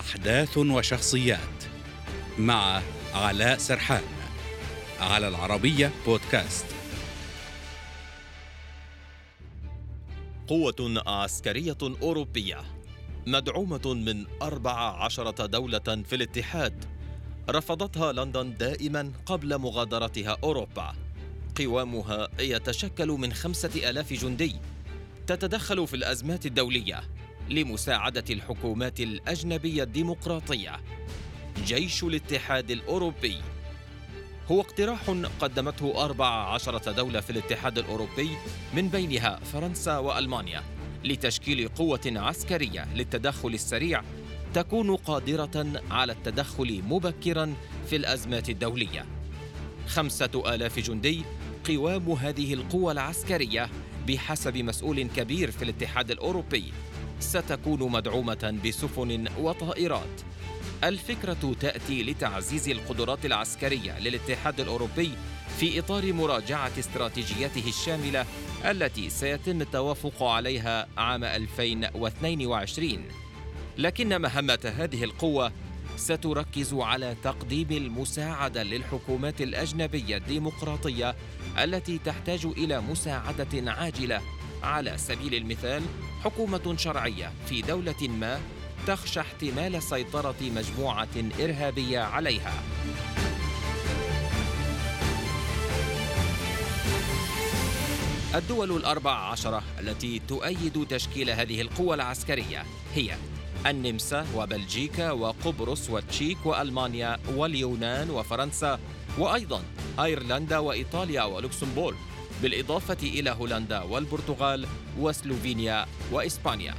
أحداث وشخصيات مع علاء سرحان على العربية بودكاست. قوة عسكرية أوروبية مدعومة من أربع عشرة دولة في الاتحاد. رفضتها لندن دائما قبل مغادرتها أوروبا. قوامها يتشكل من خمسة ألاف جندي تتدخل في الأزمات الدولية. لمساعدة الحكومات الأجنبية الديمقراطية. جيش الاتحاد الأوروبي. هو اقتراح قدمته أربع عشرة دولة في الاتحاد الأوروبي من بينها فرنسا وألمانيا لتشكيل قوة عسكرية للتدخل السريع تكون قادرة على التدخل مبكرا في الأزمات الدولية. خمسة آلاف جندي قوام هذه القوى العسكرية بحسب مسؤول كبير في الاتحاد الأوروبي. ستكون مدعومة بسفن وطائرات. الفكرة تأتي لتعزيز القدرات العسكرية للاتحاد الأوروبي في إطار مراجعة استراتيجيته الشاملة التي سيتم التوافق عليها عام 2022 لكن مهمة هذه القوة ستركز على تقديم المساعدة للحكومات الأجنبية الديمقراطية التي تحتاج إلى مساعدة عاجلة على سبيل المثال حكومة شرعية في دولة ما تخشى احتمال سيطرة مجموعة إرهابية عليها. الدول الأربع عشرة التي تؤيد تشكيل هذه القوى العسكرية هي النمسا وبلجيكا وقبرص والتشيك وألمانيا واليونان وفرنسا وأيضا أيرلندا وإيطاليا ولوكسمبورغ بالإضافة إلى هولندا والبرتغال وسلوفينيا وإسبانيا.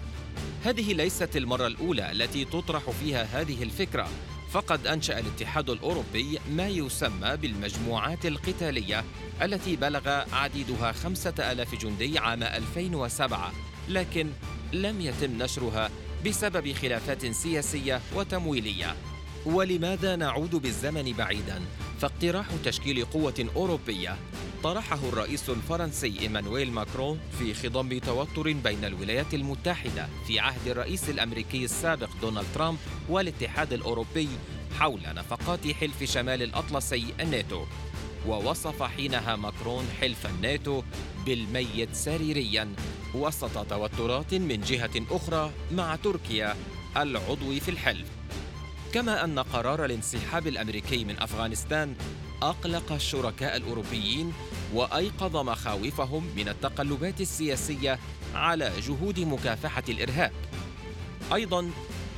هذه ليست المرة الأولى التي تطرح فيها هذه الفكرة فقد أنشأ الاتحاد الأوروبي ما يسمى بالمجموعات القتالية التي بلغ عديدها خمسة ألاف جندي عام 2007 لكن لم يتم نشرها بسبب خلافات سياسية وتمويلية. ولماذا نعود بالزمن بعيدا؟ فاقتراح تشكيل قوة أوروبية طرحه الرئيس الفرنسي إيمانويل ماكرون في خضم توتر بين الولايات المتحدة في عهد الرئيس الأمريكي السابق دونالد ترامب والاتحاد الأوروبي حول نفقات حلف شمال الأطلسي الناتو. ووصف حينها ماكرون حلف الناتو بالميت سريريا وسط توترات من جهة أخرى مع تركيا العضو في الحلف. كما أن قرار الانسحاب الأمريكي من أفغانستان أقلق الشركاء الأوروبيين وأيقظ مخاوفهم من التقلبات السياسية على جهود مكافحة الإرهاب. أيضا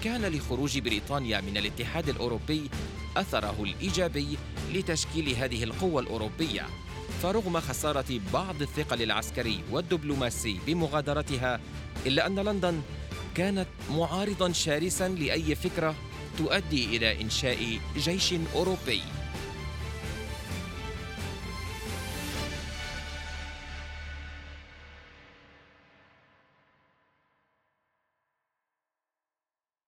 كان لخروج بريطانيا من الاتحاد الأوروبي أثره الإيجابي لتشكيل هذه القوة الأوروبية فرغم خسارة بعض الثقل العسكري والدبلوماسي بمغادرتها إلا أن لندن كانت معارضا شرسا لأي فكرة تؤدي إلى إنشاء جيش أوروبي